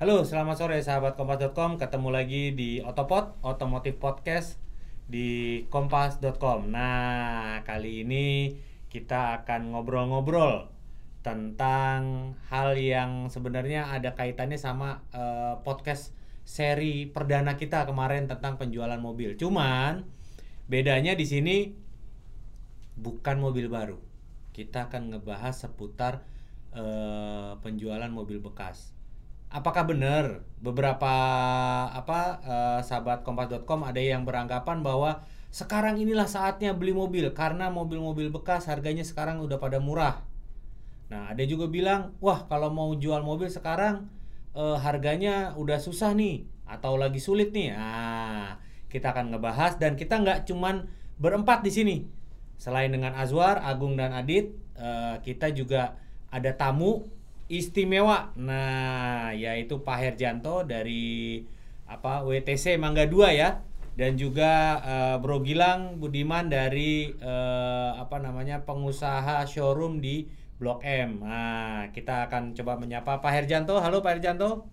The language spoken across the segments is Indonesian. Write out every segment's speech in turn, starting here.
Halo, selamat sore sahabat kompas.com. Ketemu lagi di Otopod, Otomotif Podcast di kompas.com. Nah, kali ini kita akan ngobrol-ngobrol tentang hal yang sebenarnya ada kaitannya sama eh, podcast seri perdana kita kemarin tentang penjualan mobil. Cuman bedanya di sini bukan mobil baru. Kita akan ngebahas seputar eh, penjualan mobil bekas. Apakah benar beberapa apa eh, sahabat kompas.com ada yang beranggapan bahwa sekarang inilah saatnya beli mobil karena mobil-mobil bekas harganya sekarang udah pada murah. Nah, ada juga bilang, "Wah, kalau mau jual mobil sekarang eh, harganya udah susah nih atau lagi sulit nih." Nah, kita akan ngebahas dan kita nggak cuman berempat di sini. Selain dengan Azwar, Agung dan Adit, eh, kita juga ada tamu istimewa. Nah, yaitu Pak Herjanto dari apa WTC Mangga 2 ya. Dan juga eh, Bro Gilang Budiman dari eh, apa namanya pengusaha showroom di Blok M. Nah, kita akan coba menyapa Pak Herjanto. Halo Pak Herjanto.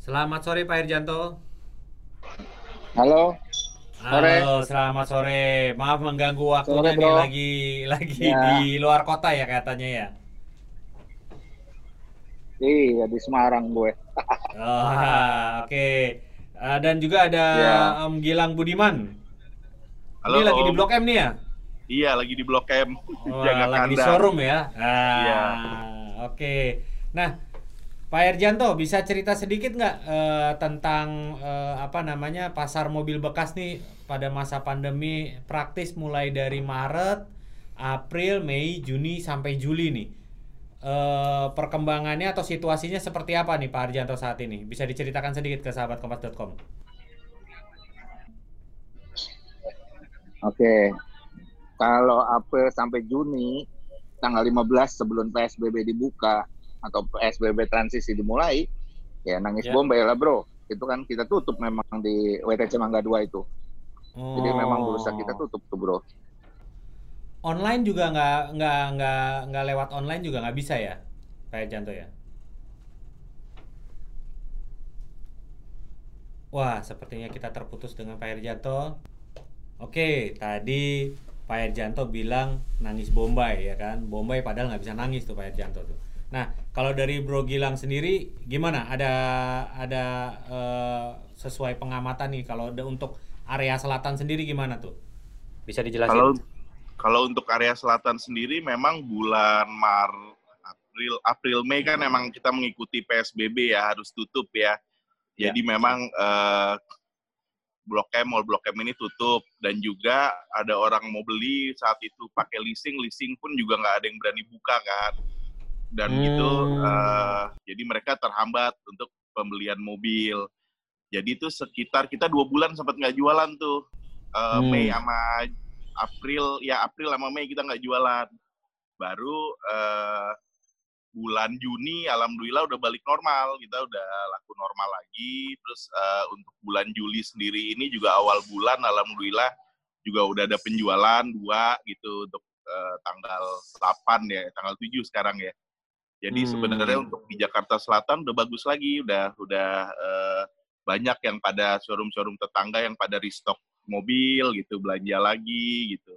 Selamat sore Pak Herjanto. Halo, Sore. Halo, selamat sore. Maaf mengganggu waktunya Sore, nih lagi lagi Ya. di luar kota ya katanya ya. Iya di Semarang gue. Oh, oke. Eh, dan juga ada Ya. Om Gilang Budiman. Halo, Ini lagi di Om. Blok M nih ya? Iya, lagi di Blok M. Jaga lagi di kandang. showroom ya. Ah, Iya. Oke. Nah, Pak Erjanto bisa cerita sedikit nggak eh, tentang eh, apa namanya pasar mobil bekas nih pada masa pandemi praktis mulai dari Maret, April, Mei, Juni sampai Juli nih. Eh, perkembangannya atau situasinya seperti apa nih Pak Arjanto saat ini? Bisa diceritakan sedikit ke sahabat kompas.com. Oke. Kalau April sampai Juni tanggal 15 sebelum PSBB dibuka atau PSBB transisi dimulai, ya nangis Ya. Bombay lah bro. Itu kan kita tutup memang di WTC Mangga 2 itu. Jadi memang bursa kita Oh. tutup tuh bro. Online juga nggak nggak nggak nggak lewat online juga nggak bisa ya, Pak Erjanto ya? Wah, sepertinya kita terputus dengan Pak Erjanto. Oke, tadi Pak Erjanto bilang nangis Bombay ya kan? Bombay padahal nggak bisa nangis tuh Pak Erjanto tuh. Nah, kalau dari Bro Gilang sendiri gimana? Ada ada eh, sesuai pengamatan nih kalau untuk area selatan sendiri gimana tuh? Bisa dijelasin? Kalau kalau untuk area selatan sendiri memang bulan Maret, April, April Mei kan emang kita mengikuti PSBB ya, harus tutup ya. Ya. Jadi memang eh, Blok M, Mall Blok M ini tutup dan juga ada orang mau beli saat itu pakai leasing, leasing pun juga nggak ada yang berani buka kan. Dan Hmm. gitu, eh, jadi mereka terhambat untuk pembelian mobil. Jadi itu sekitar kita dua bulan sempat nggak jualan tuh. Eh, Hmm. Mei sama April, ya April sama Mei kita nggak jualan. Baru eh, bulan Juni, alhamdulillah udah balik normal, kita udah laku normal lagi. Terus eh, untuk bulan Juli sendiri ini juga awal bulan, alhamdulillah juga udah ada penjualan dua gitu untuk eh, tanggal 8 ya, tanggal 7 sekarang ya. Jadi Hmm. sebenarnya untuk di Jakarta Selatan udah bagus lagi, udah udah eh, banyak yang pada showroom-showroom tetangga yang pada restock mobil gitu, belanja lagi gitu.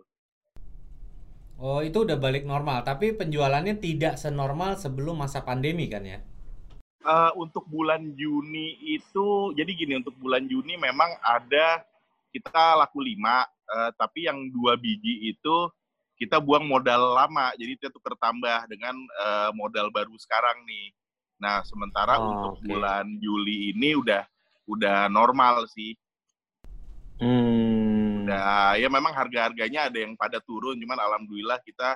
Oh, itu udah balik normal, tapi penjualannya tidak senormal sebelum masa pandemi kan ya? Eh, untuk bulan Juni itu, jadi gini untuk bulan Juni memang ada kita laku lima, eh, tapi yang dua biji itu kita buang modal lama, jadi itu tuker tambah dengan eh, modal baru sekarang nih. Nah sementara Oh, untuk oke. bulan Juli ini udah udah normal sih. Hmm. Nah, ya memang harga-harganya ada yang pada turun, cuman alhamdulillah kita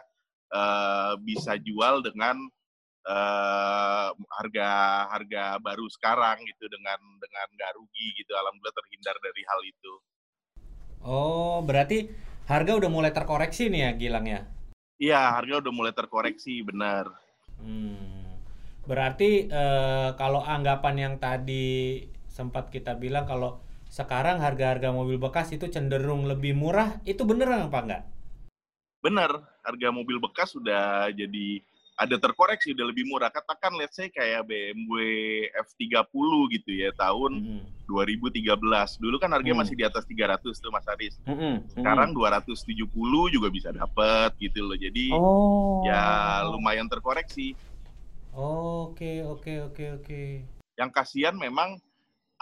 eh, bisa jual dengan eh, harga harga baru sekarang gitu dengan dengan nggak rugi gitu. Alhamdulillah terhindar dari hal itu. Oh, berarti harga udah mulai terkoreksi nih ya Gilang ya? Iya, harga udah mulai terkoreksi, benar. Hmm. Berarti eh, kalau anggapan yang tadi sempat kita bilang kalau sekarang harga-harga mobil bekas itu cenderung lebih murah, itu beneran apa enggak? Benar, harga mobil bekas sudah jadi ada terkoreksi udah lebih murah. Katakan let's say kayak BMW F30 gitu ya tahun Mm-mm. 2013. Dulu kan harganya Hmm. masih di atas 300 tuh Mas Aris. Mm-mm. Sekarang 270 juga bisa dapat gitu loh. Jadi Oh. ya lumayan terkoreksi. Oke, oke, oke, oke. Yang kasihan memang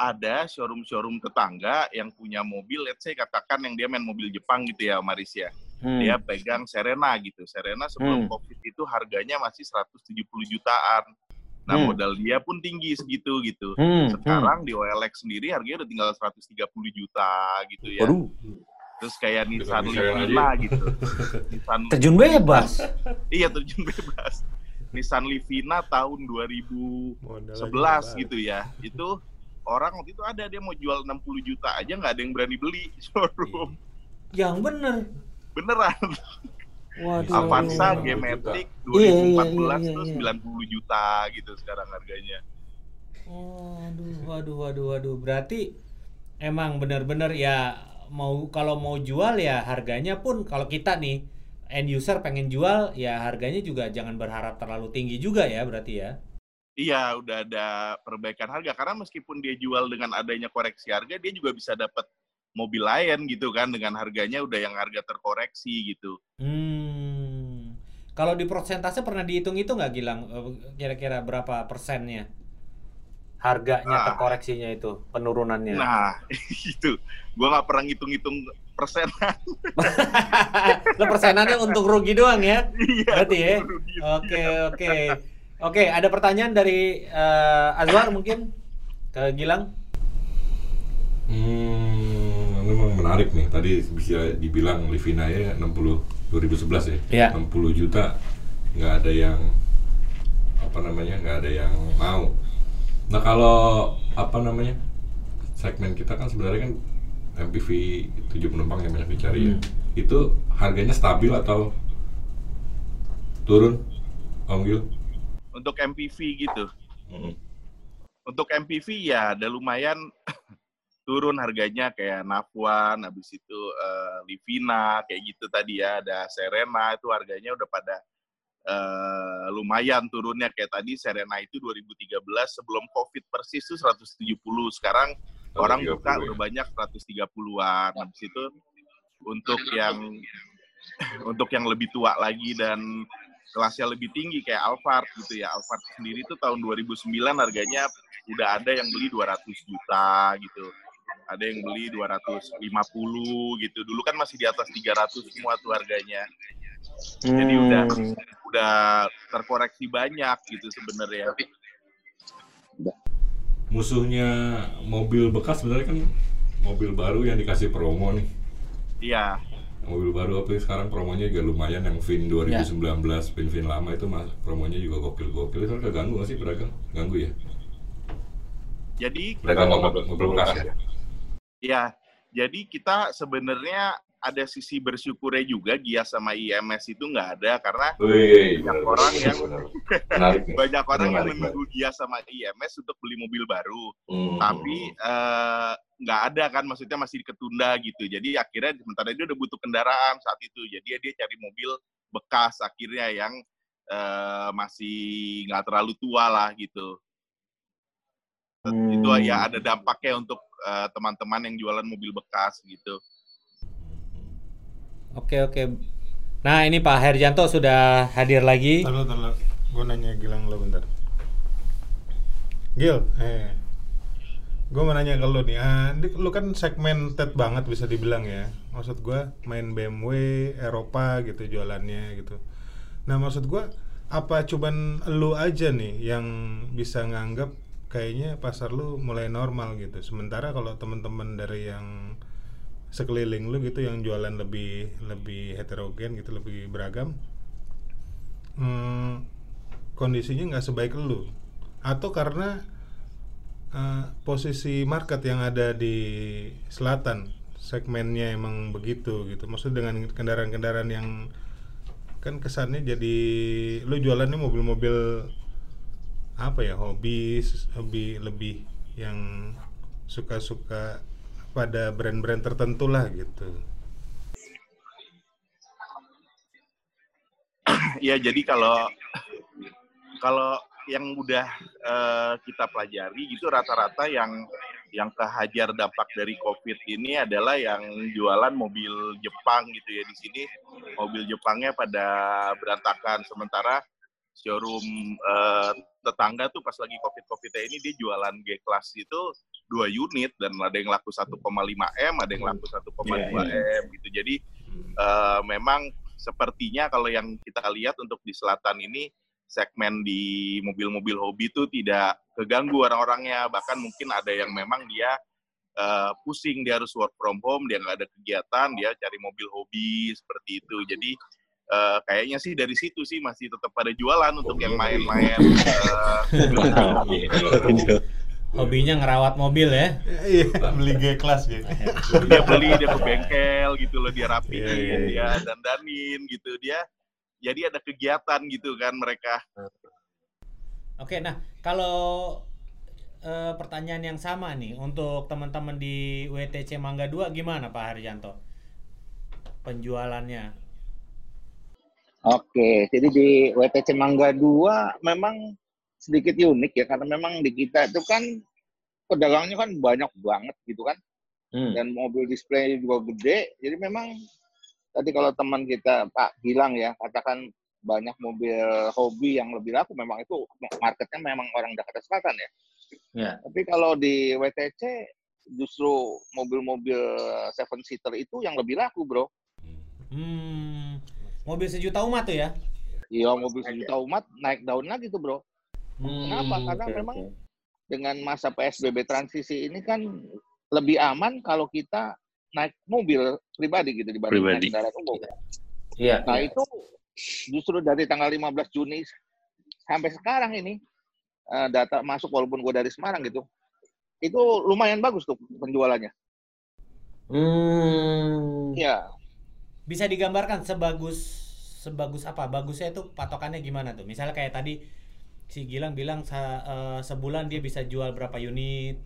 ada showroom-showroom tetangga yang punya mobil, let's say katakan yang dia main mobil Jepang gitu ya, Maris ya. Hmm. Dia pegang Serena gitu. Serena sebelum Hmm. COVID itu harganya masih 170 jutaan. Nah, Hmm. modal dia pun tinggi segitu gitu. Hmm, Sekarang di OLX sendiri harganya udah tinggal 130 juta gitu ya. Waduh, Terus kayak Nissan Livina gitu. Nissan terjun bebas. iya terjun bebas. Nissan Livina tahun 2011 Modal gitu ya. Itu orang waktu itu ada dia mau jual 60 juta aja nggak ada yang berani beli showroom. Yang bener. Beneran. Waduh. Avanza Iya, G-Matic Iya, iya, 2014 iya, tuh iya. 90 juta gitu sekarang harganya. Oh, aduh, waduh, waduh, waduh. Berarti emang bener-bener ya mau kalau mau jual ya harganya pun kalau kita nih end user pengen jual ya harganya juga jangan berharap terlalu tinggi juga ya berarti ya. Iya, udah ada perbaikan harga karena meskipun dia jual dengan adanya koreksi harga, dia juga bisa dapat mobil lain gitu kan dengan harganya udah yang harga terkoreksi gitu. Hmm. Kalau di persentase pernah dihitung itu nggak Gilang Eh, kira-kira berapa persennya? Harganya Ah. terkoreksinya itu penurunannya. Nah, itu gua nggak pernah ngitung-ngitung persen. Lo persenannya untuk rugi doang ya? Iya. Berarti ya? rugi. Oke, oke. Oke, ada pertanyaan dari eh, Azwar mungkin ke Gilang? Hmm, memang menarik nih. Tadi bisa dibilang Livina ya 60 2011 ya. Iya. 60 juta nggak ada yang apa namanya nggak ada yang mau. Nah kalau apa namanya segmen kita kan sebenarnya kan MPV 7 penumpang yang banyak dicari ya. Hmm. Itu harganya stabil atau turun, Om Gil? Untuk MPV gitu. Hmm. Untuk MPV ya ada lumayan turun harganya kayak Nafwan, habis itu eh, Livina, kayak gitu tadi ya, ada Serena itu harganya udah pada eh, lumayan turunnya kayak tadi Serena itu 2013 sebelum Covid persis tuh 170, sekarang orang 130 buka ya. udah banyak 130-an. Habis itu untuk yang untuk yang lebih tua lagi dan kelasnya lebih tinggi kayak Alphard gitu ya. Alphard sendiri tuh tahun 2009 harganya udah ada yang beli 200 juta gitu. Ada yang beli 250 gitu. Dulu kan masih di atas 300 semua tuh harganya. Jadi udah udah terkoreksi banyak gitu sebenarnya. Musuhnya mobil bekas sebenarnya kan mobil baru yang dikasih promo nih. Iya. Mobil baru apa sekarang? Promonya juga lumayan yang Vin 2019 Vin Vin lama itu mas promonya juga gokil gokil itu kan keganggu nggak sih? Pedagang ganggu ya? Jadi pedagang mobil, mobil bekas ya Ya, jadi kita sebenarnya ada sisi bersyukurnya juga Gias sama IMS itu nggak ada karena Wih, Banyak orang yang- menarik nih. banyak orang yang Menarik, menunggu Gias sama IMS untuk beli mobil baru, Hmm. tapi eh, nggak ada kan, maksudnya masih ketunda gitu. Jadi akhirnya sementara dia udah butuh kendaraan saat itu, jadi dia cari mobil bekas akhirnya yang eh, masih nggak terlalu tua lah gitu. Itu ya ada dampaknya untuk eh, teman-teman yang jualan mobil bekas gitu. Oke, oke. Nah, ini Pak Herjanto sudah hadir lagi. Taruh, taruh. Gue nanya Gilang lo bentar. Gil, eh. Gue mau nanya ke lo nih. Ah, lo kan segmented banget bisa dibilang ya. Maksud gue main BMW, Eropa gitu jualannya gitu. Nah maksud gue apa cuman lu aja nih yang bisa nganggap kayaknya pasar lu mulai normal gitu. Sementara kalau teman-teman dari yang sekeliling lu gitu yang jualan lebih lebih heterogen gitu lebih beragam hmm, kondisinya nggak sebaik lu. Atau karena eh, posisi market yang ada di selatan segmennya emang begitu gitu. Maksud dengan kendaraan-kendaraan yang kan kesannya jadi lu jualannya mobil-mobil apa ya hobi hobi lebih yang suka-suka pada brand-brand tertentu lah gitu. Ya jadi kalau kalau yang udah eh, kita pelajari gitu rata-rata yang yang kehajar dampak dari COVID ini adalah yang jualan mobil Jepang gitu ya. Di sini mobil Jepangnya pada berantakan. Sementara showroom eh, tetangga tuh pas lagi COVID COVID ini dia jualan G class itu dua unit dan ada yang laku 1,5 m ada yang laku 1,2 m gitu. Jadi eh, memang sepertinya kalau yang kita lihat untuk di selatan ini segmen di mobil-mobil hobi itu tidak keganggu orang-orangnya. Bahkan mungkin ada yang memang dia eh, pusing dia harus work from home dia nggak ada kegiatan dia cari mobil hobi seperti itu. Jadi eh, kayaknya sih dari situ sih masih tetap pada jualan untuk yang main-main eh, Hobinya ngerawat mobil ya. Iya, beli G class gitu. dia beli dia ke bengkel gitu loh dia rapiin Iya, iya, iya. dia dandanin gitu dia jadi ada kegiatan gitu kan mereka Oke, nah kalau eh, pertanyaan yang sama nih untuk teman-teman di WTC Mangga 2 gimana Pak Harjanto? Penjualannya. Oke, jadi di WTC Mangga 2 memang sedikit unik ya karena memang di kita itu kan pedagangnya kan banyak banget gitu kan Hmm. dan mobil display juga gede jadi memang tadi kalau teman kita Pak bilang ya katakan banyak mobil hobi yang lebih laku memang itu marketnya memang orang Jakarta Selatan ya. Ya. Tapi kalau di WTC justru mobil-mobil seven seater itu yang lebih laku bro. Hmm, mobil sejuta umat tuh ya? Iya mobil sejuta umat naik daun lagi tuh bro. Kenapa? Hmm, Karena oke, memang oke. dengan masa PSBB transisi ini kan lebih aman kalau kita naik mobil pribadi gitu dibanding Pribadi. naik kendaraan umum. Iya. Nah iya. itu justru dari tanggal 15 Juni sampai sekarang ini eh, data masuk walaupun gue dari Semarang gitu, itu lumayan bagus tuh penjualannya. Hmm. Iya, Bisa digambarkan sebagus sebagus apa? Bagusnya itu patokannya gimana tuh? Misalnya kayak tadi si Gilang bilang eh, sebulan dia bisa jual berapa unit,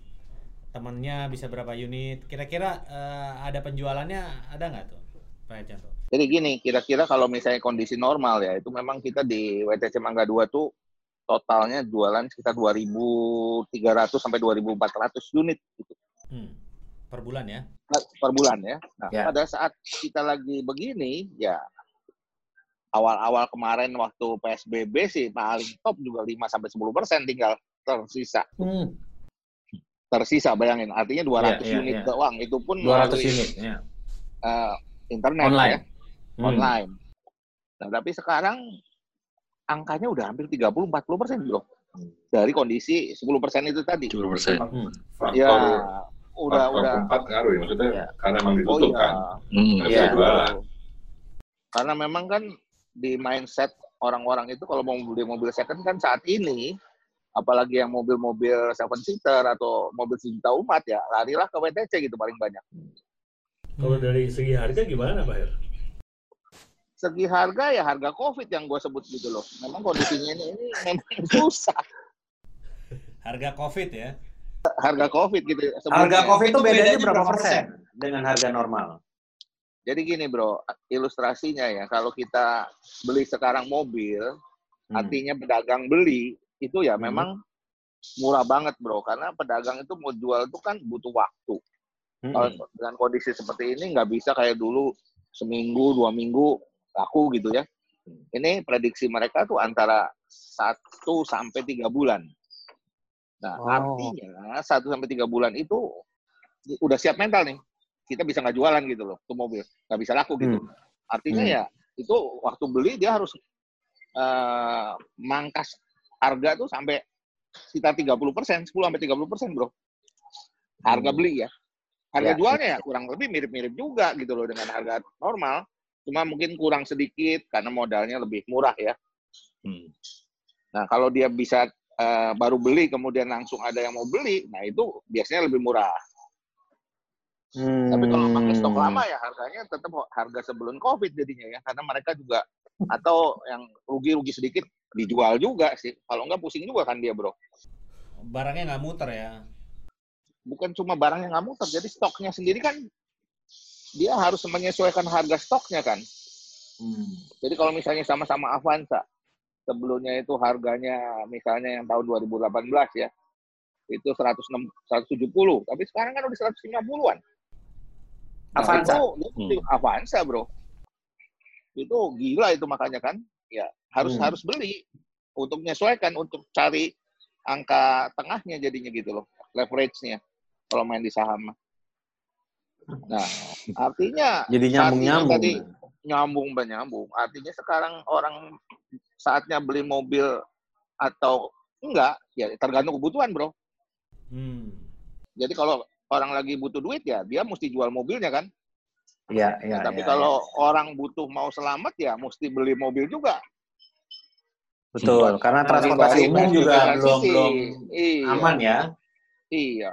temennya bisa berapa unit. Kira-kira eh, ada penjualannya ada nggak tuh, Pak Harjanto? jadi gini, kira-kira kalau misalnya kondisi normal ya, itu memang kita di WTC Mangga 2 tuh totalnya jualan sekitar 2.300 sampai 2.400 unit gitu. Hmm, per bulan ya? per bulan ya. Nah, Ya. pada saat kita lagi begini, ya awal-awal kemarin waktu PSBB sih paling top juga 5 sampai 10 persen tinggal tersisa. Hmm. Tersisa bayangin, artinya 200 Iya, iya, unit iya. doang. Itu pun 200 melalui, unit ya. eh, internet Online. ya, Hmm. online. Nah, tapi sekarang angkanya udah hampir 30-40 persen bro. Dari kondisi 10 persen itu tadi. 10 persen. Hmm. Ya, udah udah. keempat ngaruh ya maksudnya Iya. karena emang Oh ditutup iya. kan. Hmm. Nggak Iya. jualan. Karena memang kan di mindset orang-orang itu kalau mau beli mobil second kan saat ini apalagi yang mobil-mobil seven seater atau mobil sejuta umat ya larilah ke WTC gitu paling banyak. Kalau dari segi harga gimana Pak Her? Segi harga ya harga COVID yang gue sebut gitu loh. Memang kondisinya ini, ini memang susah. Harga COVID ya? Harga COVID gitu. Harga sebelumnya. COVID itu bedanya berapa persen dengan harga normal? Jadi gini bro, ilustrasinya ya kalau kita beli sekarang mobil, Hmm. artinya pedagang beli itu ya Hmm. memang murah banget bro karena pedagang itu mau jual itu kan butuh waktu Hmm. kalau dengan kondisi seperti ini nggak bisa kayak dulu seminggu dua minggu laku gitu ya ini prediksi mereka tuh antara satu sampai tiga bulan nah Oh. artinya satu sampai tiga bulan itu udah siap mental nih kita bisa nggak jualan gitu loh tuh mobil nggak bisa laku gitu artinya Hmm. ya itu waktu beli dia harus eh, mangkas harga tuh sampai sekitar 30 persen, 10 sampai 30 persen bro. Harga Hmm. beli ya. Harga Ya. jualnya ya kurang lebih mirip-mirip juga gitu loh dengan harga normal. Cuma mungkin kurang sedikit karena modalnya lebih murah ya. Hmm. Nah kalau dia bisa eh, baru beli kemudian langsung ada yang mau beli, nah itu biasanya lebih murah. Tapi kalau pakai stok Hmm. lama ya harganya tetap harga sebelum COVID jadinya ya, karena mereka juga atau yang rugi-rugi sedikit dijual juga sih. Kalau enggak pusing juga kan dia bro. Barangnya nggak muter ya? Bukan cuma barang yang nggak muter, jadi stoknya sendiri kan dia harus menyesuaikan harga stoknya kan. Hmm. Jadi kalau misalnya sama-sama Avanza, sebelumnya itu harganya misalnya yang tahun 2018 ya itu 106 170 tapi sekarang kan udah 150-an. Nah, Avanza. itu, itu Avanza, Bro. Itu gila itu makanya kan. Ya, harus Hmm. harus beli untuk menyesuaikan untuk cari angka tengahnya jadinya gitu loh, leverage-nya kalau main di saham. Nah, artinya Jadi nyambung-nyambung. Tadi nyambung nyambung. Artinya sekarang orang saatnya beli mobil atau enggak, ya tergantung kebutuhan, Bro. Hmm. Jadi kalau orang lagi butuh duit ya dia mesti jual mobilnya kan. Iya, iya, Nah, tapi iya, kalau orang butuh mau selamat ya mesti beli mobil juga. betul. Karena transportasi umum juga sisi. belum belum iya, aman ya. Iya.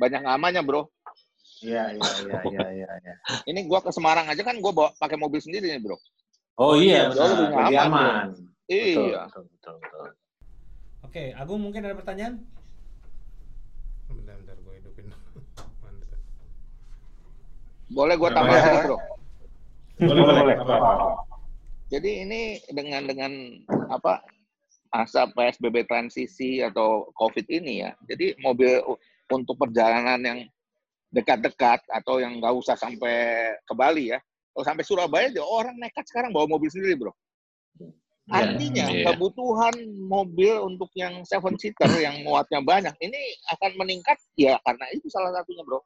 Banyak amannya, Bro. Iya, iya, iya, iya, iya. iya. Ini gua ke Semarang aja kan gua bawa pakai mobil sendiri nih, Bro. Oh iya, Jauh lebih benar. Lebih aman. Betul, Iya. betul, betul, betul. Oke, Agung mungkin ada pertanyaan? Bentar, bentar gue hidupin. Mantap. Boleh gua Nah, tambah ya. sedikit, Bro. Boleh, boleh. Jadi ini dengan dengan apa masa PSBB transisi atau COVID ini ya. Jadi mobil untuk perjalanan yang dekat-dekat atau yang nggak usah sampai ke Bali ya. Kalau sampai Surabaya aja orang nekat sekarang bawa mobil sendiri, Bro. Iya, Artinya iya. kebutuhan mobil untuk yang seven seater yang muatnya banyak ini akan meningkat ya karena itu salah satunya, Bro.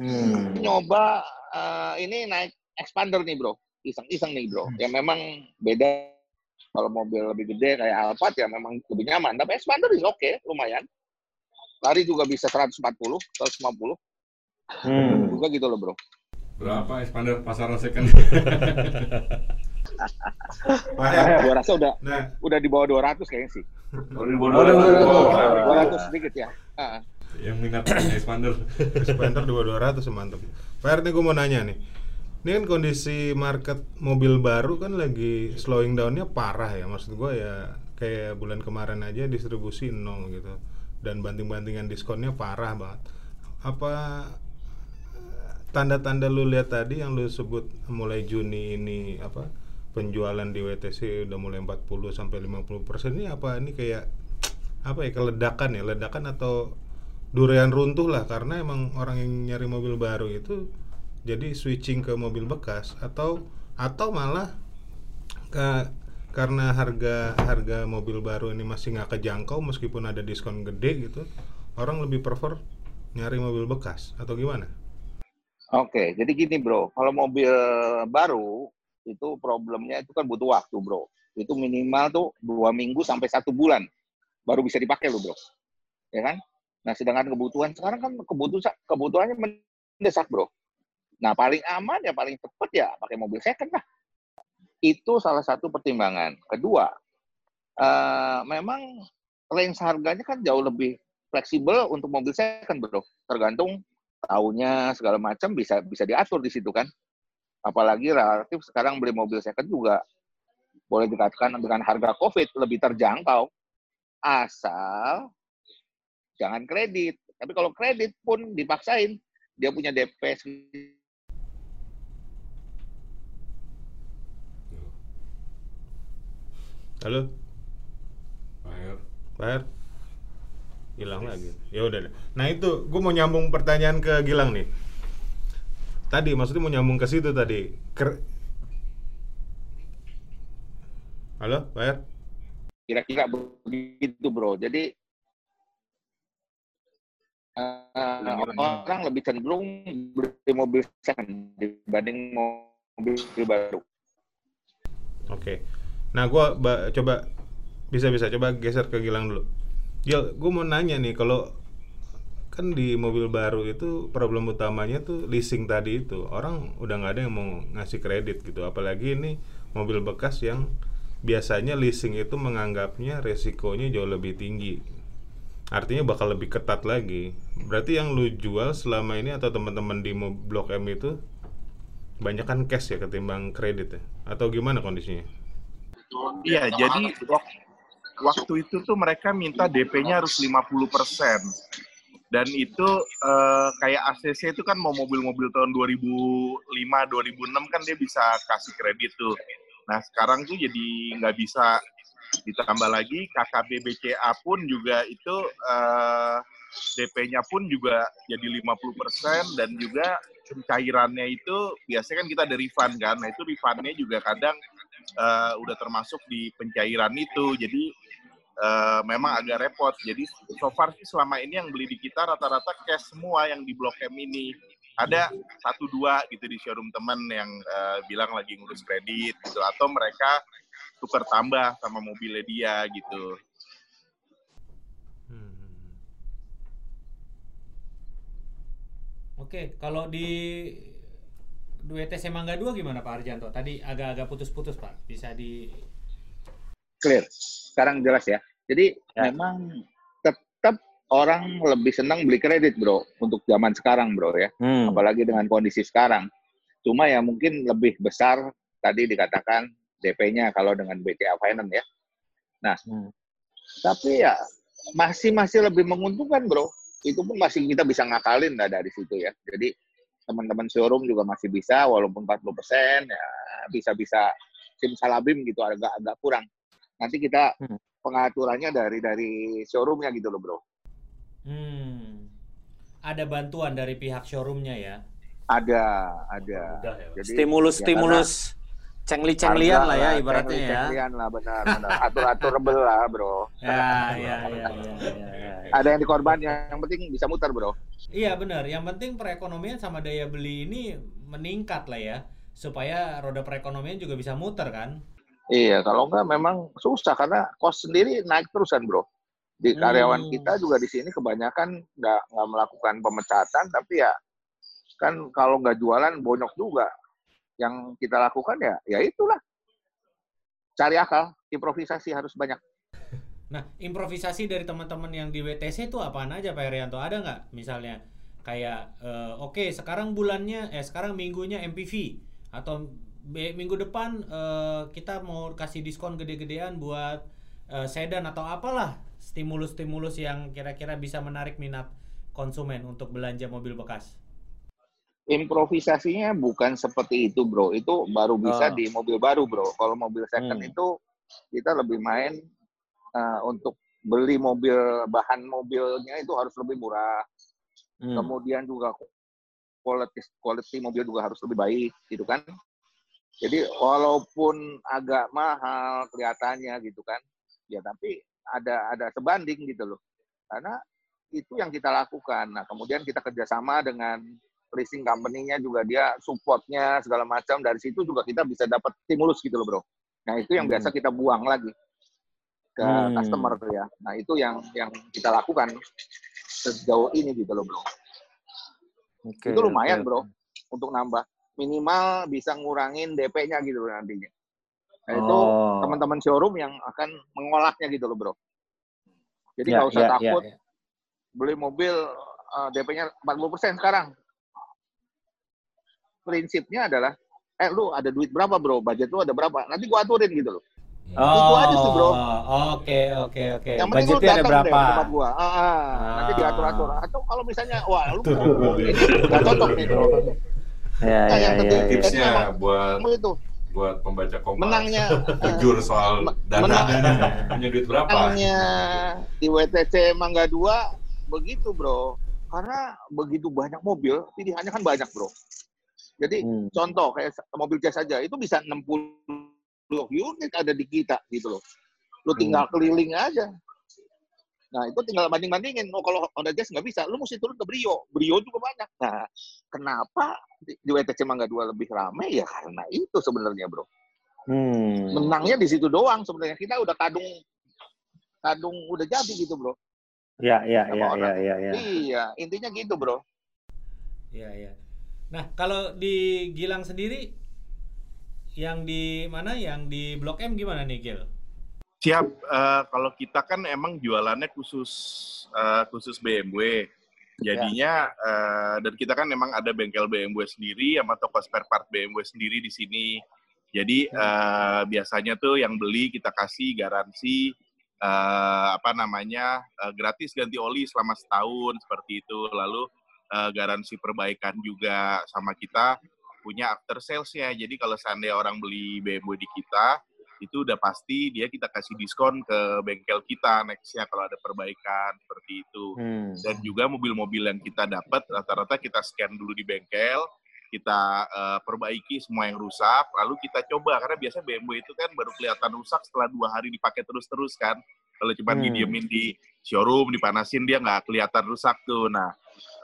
Hmm. Nyoba eh, ini naik expander nih, Bro. Iseng-iseng nih, Bro. Ya memang beda kalau mobil lebih gede kayak Alphard ya memang lebih nyaman. Tapi expander is oke, lumayan. Lari juga bisa 140, 150 Hmm. juga gitu loh, Bro. Berapa expander pasaran second? Her, Gua rasa udah nah udah di bawah 200 kayaknya sih. Oh, udah, 200 sedikit ya. Ah. Yang minat expander. expander dua dua ratus mantap. Pak nih gue mau nanya nih. Ini kan kondisi market mobil baru kan lagi slowing downnya parah ya. Maksud gue ya kayak bulan kemarin aja distribusi nol gitu. Dan banting-bantingan diskonnya parah banget. Apa tanda-tanda lu lihat tadi yang lu sebut mulai Juni ini apa penjualan di WTC udah mulai 40 sampai 50 persen ini apa ini kayak apa ya keledakan ya ledakan atau durian runtuh lah karena emang orang yang nyari mobil baru itu jadi switching ke mobil bekas atau atau malah ke karena harga harga mobil baru ini masih nggak kejangkau meskipun ada diskon gede gitu orang lebih prefer nyari mobil bekas atau gimana? Oke, jadi gini bro, kalau mobil baru itu problemnya itu kan butuh waktu bro. Itu minimal tuh dua minggu sampai satu bulan baru bisa dipakai loh bro, ya kan? Nah sedangkan kebutuhan sekarang kan kebutuhan kebutuhannya mendesak bro. Nah paling aman ya paling cepat ya pakai mobil second lah. Itu salah satu pertimbangan. Kedua, eh, memang range harganya kan jauh lebih fleksibel untuk mobil second bro. Tergantung tahunnya segala macam bisa bisa diatur di situ kan. Apalagi relatif sekarang beli mobil second juga boleh dikatakan dengan harga COVID lebih terjangkau asal jangan kredit. Tapi kalau kredit pun dipaksain dia punya DP Halo. Pak Her? Hilang lagi. Ya udah. deh. Nah itu, gue mau nyambung pertanyaan ke Gilang nih. Tadi maksudnya mau nyambung ke situ tadi. Ker- Halo, Pak Her? kira-kira begitu bro. Jadi eh, orang lebih cenderung beli mobil second dibanding mobil baru. Oke. Nah, gua ba- coba bisa bisa coba geser ke Gilang dulu. Gil, gue mau nanya nih kalau kan di mobil baru itu problem utamanya tuh leasing tadi itu orang udah nggak ada yang mau ngasih kredit gitu apalagi ini mobil bekas yang biasanya leasing itu menganggapnya resikonya jauh lebih tinggi artinya bakal lebih ketat lagi berarti yang lu jual selama ini atau teman-teman di Blok M itu banyak kan cash ya ketimbang kredit ya atau gimana kondisinya Iya, jadi wak- waktu itu tuh mereka minta DP-nya harus 50%. Dan itu eh, kayak ACC itu kan mau mobil-mobil tahun 2005, 2006 kan dia bisa kasih kredit tuh. Nah sekarang tuh jadi nggak bisa ditambah lagi KKB BCA pun juga itu eh, DP-nya pun juga jadi 50% dan juga pencairannya itu biasanya kan kita ada refund kan. Nah itu refundnya juga kadang eh, udah termasuk di pencairan itu. Jadi eh, memang agak repot. Jadi so far sih selama ini yang beli di kita rata-rata cash semua yang di Blok M ini. Ada satu dua gitu di showroom teman yang eh, bilang lagi ngurus kredit gitu atau mereka tukar tambah sama mobilnya dia gitu. Hmm. Oke, kalau di WTC Mangga 2 gimana Pak Arjanto? Tadi agak-agak putus-putus Pak. Bisa di Clear. Sekarang jelas ya. Jadi Ya. memang tetap orang lebih senang beli kredit, bro, untuk zaman sekarang, bro ya. Hmm. Apalagi dengan kondisi sekarang. Cuma ya mungkin lebih besar tadi dikatakan DP-nya kalau dengan BCA Finance ya. Nah, Hmm. tapi ya masih masih lebih menguntungkan, bro. Itu pun masih kita bisa ngakalin lah dari situ ya. Jadi teman-teman showroom juga masih bisa, walaupun 40% ya bisa-bisa simsalabim gitu agak agak kurang. Nanti kita Hmm. pengaturannya dari dari showroomnya gitu loh, bro. Hmm. Ada bantuan dari pihak showroomnya ya. Ada, ada. Mudah ya. Pak. Jadi Stimulus-stimulus cengli-cenglian lah ya ibaratnya ya. Cengli-cenglian lah benar, benar. Atur-atur rebel lah, bro. Ya, ya, ya, ya, ya, ya. Ada yang dikorbannya, yang penting bisa muter, bro. Iya benar. Yang penting perekonomian sama daya beli ini meningkat lah ya, supaya roda perekonomian juga bisa muter kan. Iya, kalau enggak memang susah karena kos sendiri naik terusan, bro. Di Hmm. karyawan kita juga di sini kebanyakan nggak nggak melakukan pemecatan, tapi ya kan kalau nggak jualan bonyok juga. Yang kita lakukan ya, ya itulah cari akal, improvisasi harus banyak. Nah, improvisasi dari teman-teman yang di WTC itu apaan aja Pak Herianto? Ada nggak misalnya kayak eh, oke sekarang bulannya eh sekarang minggunya MPV atau minggu depan eh, kita mau kasih diskon gede-gedean buat eh, sedan atau apalah stimulus-stimulus yang kira-kira bisa menarik minat konsumen untuk belanja mobil bekas. Improvisasinya bukan seperti itu, bro. Itu baru bisa Oh. di mobil baru, bro. Kalau mobil second Hmm. itu kita lebih main eh, untuk beli mobil bahan mobilnya itu harus lebih murah. Hmm. kemudian juga quality quality mobil juga harus lebih baik gitu kan jadi walaupun agak mahal kelihatannya gitu kan ya tapi ada ada sebanding gitu loh karena itu yang kita lakukan nah kemudian kita kerjasama dengan leasing company-nya juga dia supportnya segala macam. Dari situ juga kita bisa dapat stimulus gitu loh bro. Nah itu yang Hmm. biasa kita buang lagi ke Hmm. customer ya. Nah itu yang yang kita lakukan sejauh ini gitu loh bro. Oke, itu lumayan oke, bro untuk nambah. Minimal bisa ngurangin DP-nya gitu loh nantinya. Nah, itu Oh. teman-teman showroom yang akan mengolahnya gitu loh bro. Jadi Ya, nggak usah ya, ya, takut ya. beli mobil eh, DP-nya 40% sekarang prinsipnya adalah eh lu ada duit berapa bro? Budget lu ada berapa? Nanti gua aturin gitu loh. Itu aja sih, bro. Oke, oke, oke. yang penting lu budgetnya ada datang deh berapa? ke tempat gua. Ah, ah, nanti Ah. diatur-atur. Atau kalau misalnya wah lu Atur. ini nggak cocok nih bro. Ya, Nah, ya, yang ya, penting ya. tipsnya buat itu? buat pembaca kompas. Menangnya jujur soal Me- dana. menang- punya duit berapa? Menangnya di WTC Mangga 2 begitu bro. Karena begitu banyak mobil pilihannya kan banyak bro jadi Hmm. contoh kayak mobil jazz saja itu bisa 60 unit ada di kita gitu loh lu tinggal keliling aja nah itu tinggal banding-bandingin oh kalau Honda Jazz nggak bisa lu mesti turun ke Brio Brio juga banyak nah kenapa di, di WTC Mangga 2 lebih ramai ya karena itu sebenarnya bro Hmm. menangnya di situ doang sebenarnya kita udah kadung kadung udah jadi gitu bro Ya, ya, Sama ya, ya, orang. ya, ya. iya intinya gitu bro Iya, iya. Nah, kalau di Gilang sendiri yang di mana? Yang di Blok M gimana nih, Gil? Siap. eh, kalau kita kan emang jualannya khusus eh, khusus BMW. Jadinya eh, dan kita kan emang ada bengkel BMW sendiri sama toko spare part BMW sendiri di sini. Jadi eh, biasanya tuh yang beli kita kasih garansi eh, apa namanya eh, gratis ganti oli selama setahun seperti itu. Lalu eh, garansi perbaikan juga sama kita punya after sales-nya. Jadi kalau seandainya orang beli BMW di kita, itu udah pasti dia kita kasih diskon ke bengkel kita nextnya kalau ada perbaikan seperti itu. Hmm. Dan juga mobil-mobil yang kita dapat rata-rata kita scan dulu di bengkel, kita eh, perbaiki semua yang rusak, lalu kita coba karena biasanya BMW itu kan baru kelihatan rusak setelah dua hari dipakai terus-terus kan. Kalau cuma Hmm. didiemin di showroom, dipanasin dia nggak kelihatan rusak tuh. Nah,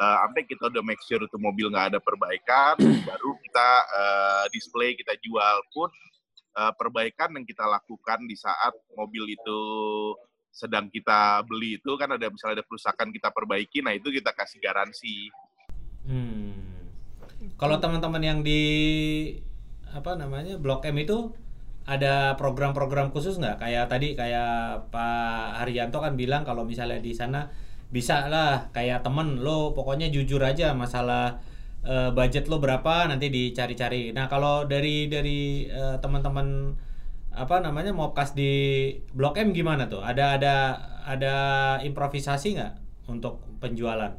eh, sampai kita udah make sure itu mobil nggak ada perbaikan, baru kita eh, display kita jual pun eh, perbaikan yang kita lakukan di saat mobil itu sedang kita beli itu kan ada misalnya ada kerusakan kita perbaiki, nah itu kita kasih garansi. Hmm. Kalau teman-teman yang di apa namanya Blok M itu ada program-program khusus nggak? Kayak tadi kayak Pak Haryanto kan bilang kalau misalnya di sana bisa lah kayak temen lo pokoknya jujur aja masalah eh, budget lo berapa nanti dicari-cari. Nah kalau dari dari eh, teman-teman apa namanya mobcast di Blok M gimana tuh? Ada ada ada improvisasi nggak untuk penjualan?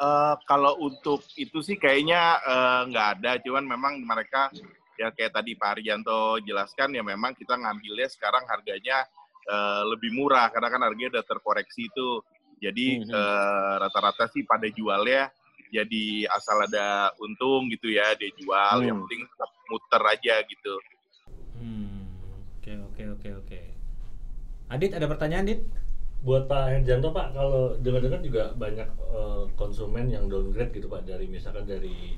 Eh, kalau untuk itu sih kayaknya nggak ada, cuman memang mereka ya kayak tadi Pak Haryanto jelaskan ya memang kita ngambilnya sekarang harganya eh, lebih murah karena kan harganya udah terkoreksi itu. Jadi Mhm. eh, rata-rata sih pada jualnya jadi asal ada untung gitu ya dia jual, yang Hmm. penting tetap muter aja gitu. Hmm, oke oke oke oke. Adit ada pertanyaan, Dit? Buat Pak Herjanto Pak, kalau dengar-dengar juga banyak eh, konsumen yang downgrade gitu Pak dari misalkan dari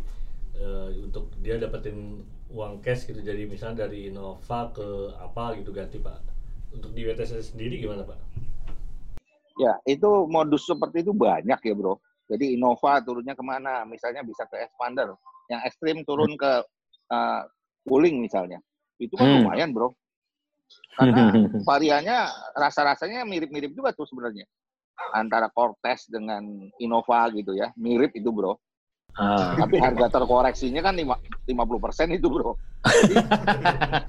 eh, untuk dia dapetin uang cash gitu jadi misalnya dari Innova ke apa gitu ganti Pak. Untuk di WTS sendiri gimana Pak? Ya, itu modus seperti itu banyak ya, bro. Jadi Innova turunnya ke mana? Misalnya bisa ke Expander. Yang ekstrim turun ke uh, Wuling misalnya. Itu kan Hmm. lumayan, bro. Karena variannya rasa-rasanya mirip-mirip juga tuh sebenarnya. Antara Cortez dengan Innova gitu ya. Mirip itu, bro. Ah. Tapi harga terkoreksinya kan lima- 50% itu, bro.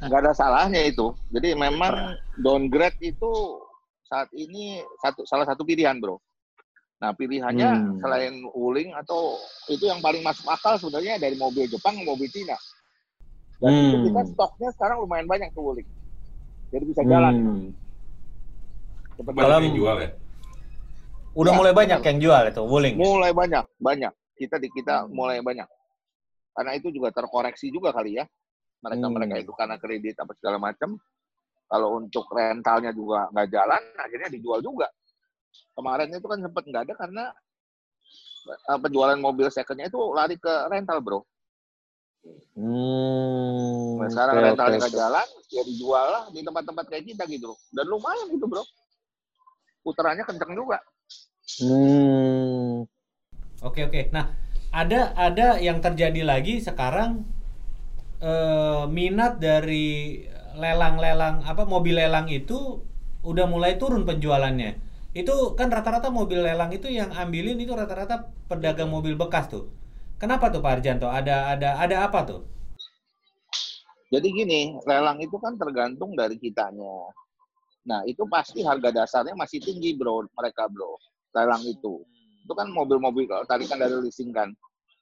Nggak ada salahnya itu. Jadi memang downgrade itu saat ini satu salah satu pilihan, bro. Nah, pilihannya Hmm. selain Wuling atau itu yang paling masuk akal sebenarnya dari mobil Jepang, mobil Cina. Dan itu Hmm. kita stoknya sekarang lumayan banyak tuh Wuling. Jadi bisa jalan. Hmm. Yang jual ya? Udah Ya, mulai banyak yang jual itu, Wuling. mulai banyak, banyak. Kita di kita Hmm. mulai banyak. Karena itu juga terkoreksi juga kali ya. Mereka-mereka Hmm. itu karena kredit apa segala macam. Kalau untuk rentalnya juga nggak jalan, akhirnya dijual juga. Kemarin itu kan sempat nggak ada karena eh, penjualan mobil secondnya itu lari ke rental, bro. Hmm. Nah, sekarang oke, nggak oke. jalan, ya dijual lah di tempat-tempat kayak kita gitu. Dan lumayan gitu, bro. Putarannya kenceng juga. Hmm. Oke oke. Nah, ada ada yang terjadi lagi sekarang eh, minat dari lelang-lelang apa mobil lelang itu udah mulai turun penjualannya. Itu kan rata-rata mobil lelang itu yang ambilin itu rata-rata pedagang mobil bekas tuh. Kenapa tuh Pak Arjanto? Ada ada ada apa tuh? Jadi gini, lelang itu kan tergantung dari kitanya. Nah, itu pasti harga dasarnya masih tinggi, bro, mereka, bro. Lelang itu. Itu kan mobil-mobil, kalau tadi kan dari leasing kan.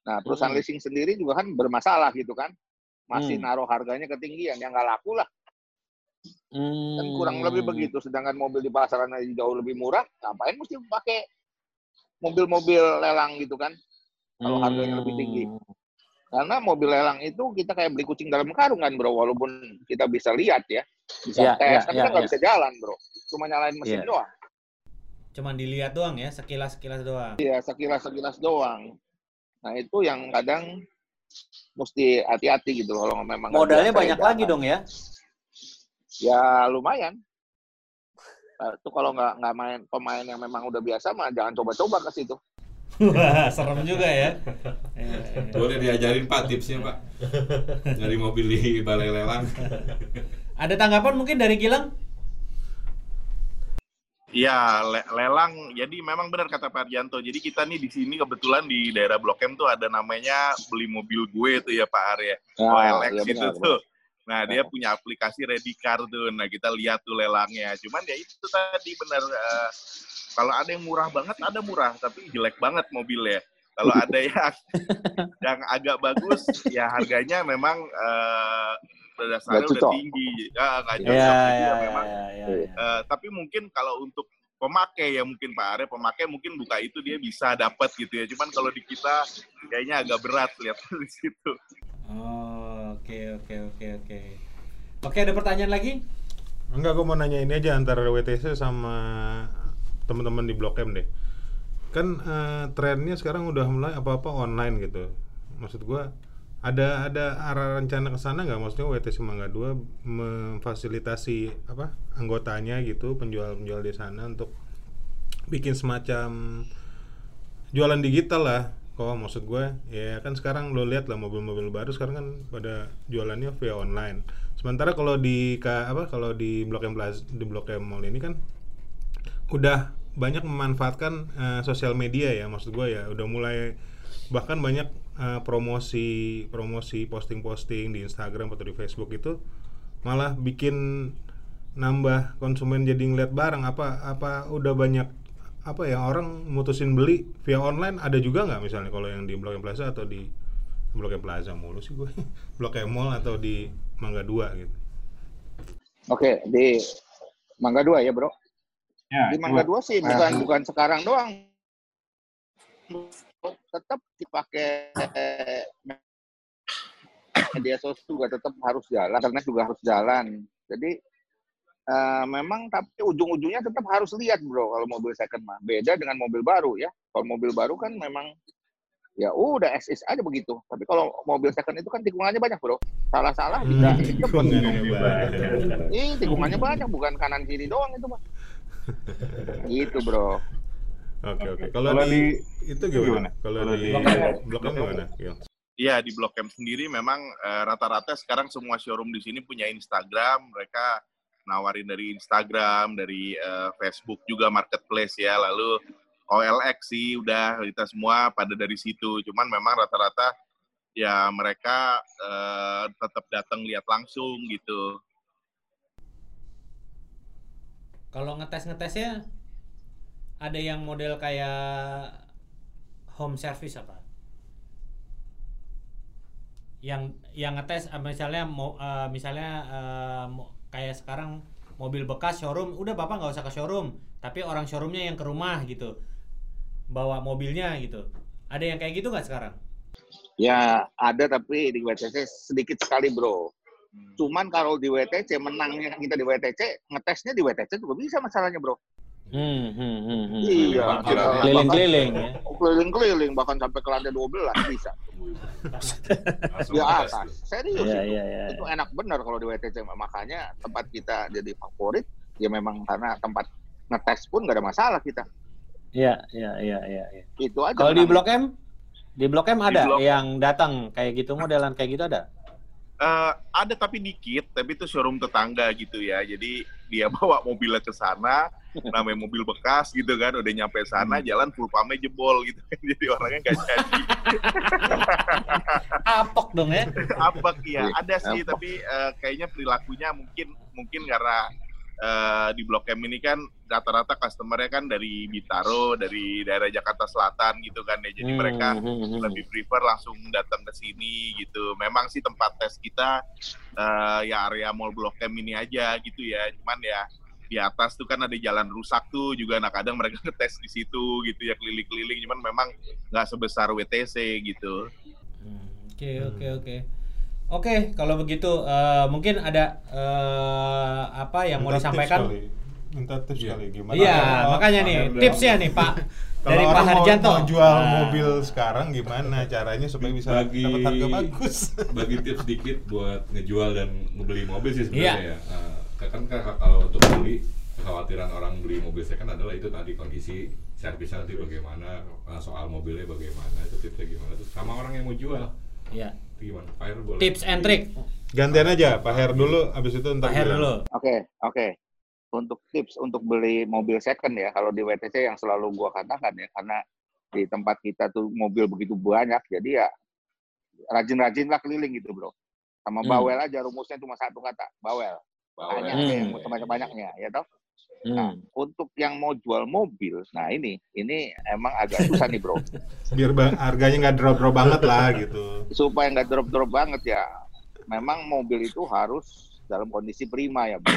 Nah, perusahaan Hmm. leasing sendiri juga kan bermasalah gitu kan. Masih Hmm. naruh harganya ketinggian, yang nggak laku lah. Hmm. Kan kurang lebih begitu. Sedangkan mobil di pasaran aja jauh lebih murah, ngapain mesti pakai mobil-mobil lelang gitu kan. Kalau harganya lebih tinggi. Hmm. Karena mobil lelang itu kita kayak beli kucing dalam karung kan bro, walaupun kita bisa lihat ya, bisa Iya, tes, iya, tapi iya, kan nggak iya. bisa jalan bro, cuma nyalain mesin Iya. doang, Cuman dilihat doang ya, sekilas-sekilas doang. ya sekilas sekilas doang. Nah itu yang kadang mesti hati-hati gitu loh, kalau memang Modalnya ya banyak lagi dong ya. Ya lumayan. Nah, itu kalau nggak nggak main pemain yang memang udah biasa mah jangan coba-coba ke situ. Wah, serem juga ya. Eh, eh. Boleh diajarin Pak tipsnya Pak. Nyari mobil di balai lelang. Ada tanggapan mungkin dari Gilang? Iya, le- lelang. Jadi memang benar kata Pak Arjanto. Jadi kita nih di sini kebetulan di daerah Blok M tuh ada namanya beli mobil gue tuh ya Pak Arya. Nah, OLX iya itu benar, tuh. Nah, dia Nah. punya aplikasi Redcar tuh. Nah, kita lihat tuh lelangnya. Cuman ya itu tadi benar eh, kalau ada yang murah banget, ada murah, tapi jelek banget mobilnya. Kalau ada yang yang agak bagus, ya harganya memang eh, dasarnya udah cocok. tinggi. Ya, nggak cocok. Iya, Jadi iya, ya iya, memang. iya, iya, iya. Eh, tapi mungkin kalau untuk pemakai ya mungkin Pak Are, pemakai mungkin buka itu dia bisa dapat gitu ya. Cuman kalau di kita kayaknya agak berat lihat di situ. Oh, oke oke oke oke. Oke, ada pertanyaan lagi? Enggak, gue mau nanya ini aja antara WTC sama teman-teman di Blok M deh. Kan eh, trennya sekarang udah mulai apa-apa online gitu. Maksud gua ada ada arah rencana ke sana nggak? Maksudnya WTC Mangga 2 memfasilitasi apa anggotanya gitu, penjual-penjual di sana untuk bikin semacam jualan digital lah. Kok maksud gue ya kan sekarang lo lihat lah mobil-mobil baru sekarang kan pada jualannya via online. Sementara kalau di apa kalau di Blok M Plaza, di Blok M Mall ini kan udah banyak memanfaatkan eh, sosial media ya maksud gue ya udah mulai bahkan banyak eh, promosi promosi posting-posting di Instagram atau di Facebook itu malah bikin nambah konsumen jadi ngeliat barang. Apa apa udah banyak apa ya orang mutusin beli via online? Ada juga nggak misalnya kalau yang di Blok M Plaza atau di Blok M Plaza mulu sih gue? Blok M Mall atau di Mangga 2 gitu. Oke, di Mangga 2 ya, Bro. Ya, Di Mangga 2 sih bukan bukan sekarang doang. Tetap dipakai media sosial juga tetap harus jalan, internet juga harus jalan. Jadi eh, memang tapi ujung-ujungnya tetap harus lihat, Bro, kalau mobil second mah. Beda dengan mobil baru ya. Kalau mobil baru kan memang ya udah as is aja begitu. Tapi kalau mobil second itu kan tikungannya banyak, Bro. Salah-salah bisa Hmm, cepet. tikungannya banyak. Ih, tikungannya banyak, bukan kanan kiri doang itu, Mas. Gitu, Bro. Oke oke. Kalau di, di- itu gimana? gimana? Kalau di di- Blok M gimana? Gil? Iya di Blok M sendiri memang eh, rata-rata sekarang semua showroom di sini punya Instagram, mereka nawarin dari Instagram, dari eh, Facebook juga marketplace ya, lalu OLX sih udah kita semua pada dari situ. Cuman memang rata-rata ya mereka eh, tetap datang lihat langsung gitu. Kalau ngetes-ngetesnya ada yang model kayak home service apa? Yang yang ngetes eh, misalnya mau eh, misalnya mo- kayak sekarang mobil bekas showroom, udah Bapak nggak usah ke showroom, tapi orang showroomnya yang ke rumah gitu. Bawa mobilnya gitu. Ada yang kayak gitu nggak sekarang? Ya, ada tapi di WTC sedikit sekali, Bro. Cuman kalau di WTC, menangnya kita di WTC, ngetesnya di WTC juga bisa masalahnya, Bro. Hmm, hmm, hmm, hmm. Iya, Keliling-keliling ya. Keliling-keliling, bahkan sampai ke lantai 12 bisa. Di atas. Serius Iya, itu. iya, iya. Itu enak bener kalau di WTC. Makanya tempat kita jadi favorit, ya memang karena tempat ngetes pun nggak ada masalah kita. Iya, iya, iya, iya. iya. Itu aja. Kalau di. Blok M, di Blok M ada Blok- yang datang kayak gitu modelan kayak gitu ada. Eh, ada tapi dikit, tapi itu showroom tetangga gitu ya. Jadi dia bawa mobilnya ke sana, namanya mobil bekas gitu kan, udah nyampe sana jalan full pame jebol gitu kan. Jadi orangnya nggak jadi. Apok dong ya. apa ya ada sih Apa? tapi eh, kayaknya perilakunya mungkin mungkin karena eh, di Blok M ini kan rata-rata customernya kan dari Bintaro dari daerah Jakarta Selatan gitu kan ya jadi Hmm, mereka hmm, hmm. lebih prefer langsung datang ke sini gitu memang sih tempat tes kita eh, ya area Mall Blok M ini aja gitu ya cuman ya di atas tuh kan ada jalan rusak tuh juga nah kadang mereka ngetes di situ gitu ya keliling-keliling cuman memang nggak sebesar WTC gitu Hmm, Oke oke oke. Oke kalau begitu eh, mungkin ada eh, apa yang mau Minta tips disampaikan? Minta tips Iya. kali gimana? Iya makanya nih tipsnya nih Pak Kalau dari Pak orang mau, Harjanto. mau jual Nah. mobil sekarang gimana caranya supaya bisa Bagi- dapat harga bagus? bagi tips sedikit buat ngejual dan ngebeli mobil sih Iya. sebenarnya ya. Eh, kan kan kalau untuk beli kekhawatiran orang beli mobil second adalah itu tadi kondisi servisnya nanti bagaimana, eh, soal mobilnya bagaimana, itu tipsnya gimana, terus sama orang yang mau jual Iya. itu gimana? Fire boleh. Tips and trick. Gantian aja, Pak Her dulu, abis itu ntar Pak Her dulu. Oke, oke. Untuk tips untuk beli mobil second ya, kalau di WTC yang selalu gua katakan ya, karena di tempat kita tuh mobil begitu banyak, jadi ya rajin-rajinlah keliling gitu bro. Sama Hmm. bawel aja, rumusnya cuma satu kata, bawel. Tanya Hmm. yang sebanyak-banyaknya, ya toh. Nah, Hmm. untuk yang mau jual mobil, nah ini ini emang agak susah nih bro. biar harganya nggak drop drop banget lah gitu Supaya nggak drop-drop banget ya, memang mobil itu harus dalam kondisi prima ya bro.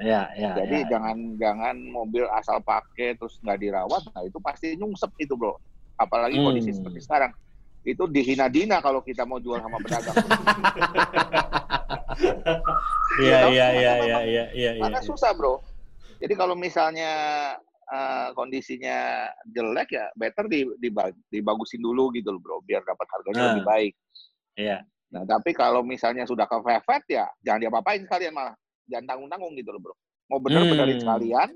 Ya, ya. Jadi ya. jangan jangan mobil asal pakai terus nggak dirawat, nah itu pasti nyungsep itu bro. Apalagi kondisi Hmm. seperti sekarang, itu dihina-dina kalau kita mau jual sama pedagang. Iya, iya, karena iya, iya, iya, iya, iya. Karena susah bro. Jadi kalau misalnya eh, kondisinya jelek ya, better di, diba- dibagusin dulu gitu loh bro, biar dapat harganya Nah. lebih baik. Iya. Nah tapi kalau misalnya sudah kepepet ya, jangan diapa-apain sekalian malah, jangan tanggung-tanggung gitu loh bro. Mau bener Hmm. sekalian,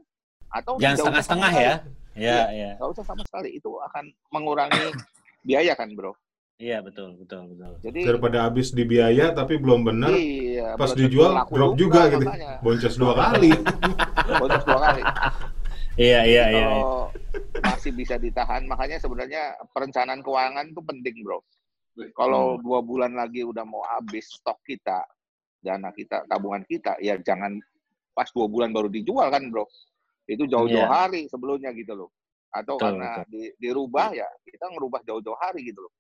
atau Jangan setengah-setengah ya. Iya, iya. Nggak usah sama sekali, itu akan mengurangi biaya kan bro. Iya, betul, betul, betul. Jadi daripada habis di biaya tapi belum benar iya, pas dijual drop juga gitu makanya. boncos dua kali Bonus dua kali. Iya, iya, iya. iya. kalau masih bisa ditahan makanya sebenarnya perencanaan keuangan itu penting bro kalau Hmm. dua bulan lagi udah mau habis stok kita dana kita tabungan kita ya jangan pas dua bulan baru dijual kan bro itu jauh-jauh Iya. hari sebelumnya gitu loh atau Betul, karena di, dirubah ya kita ngerubah jauh-jauh hari gitu loh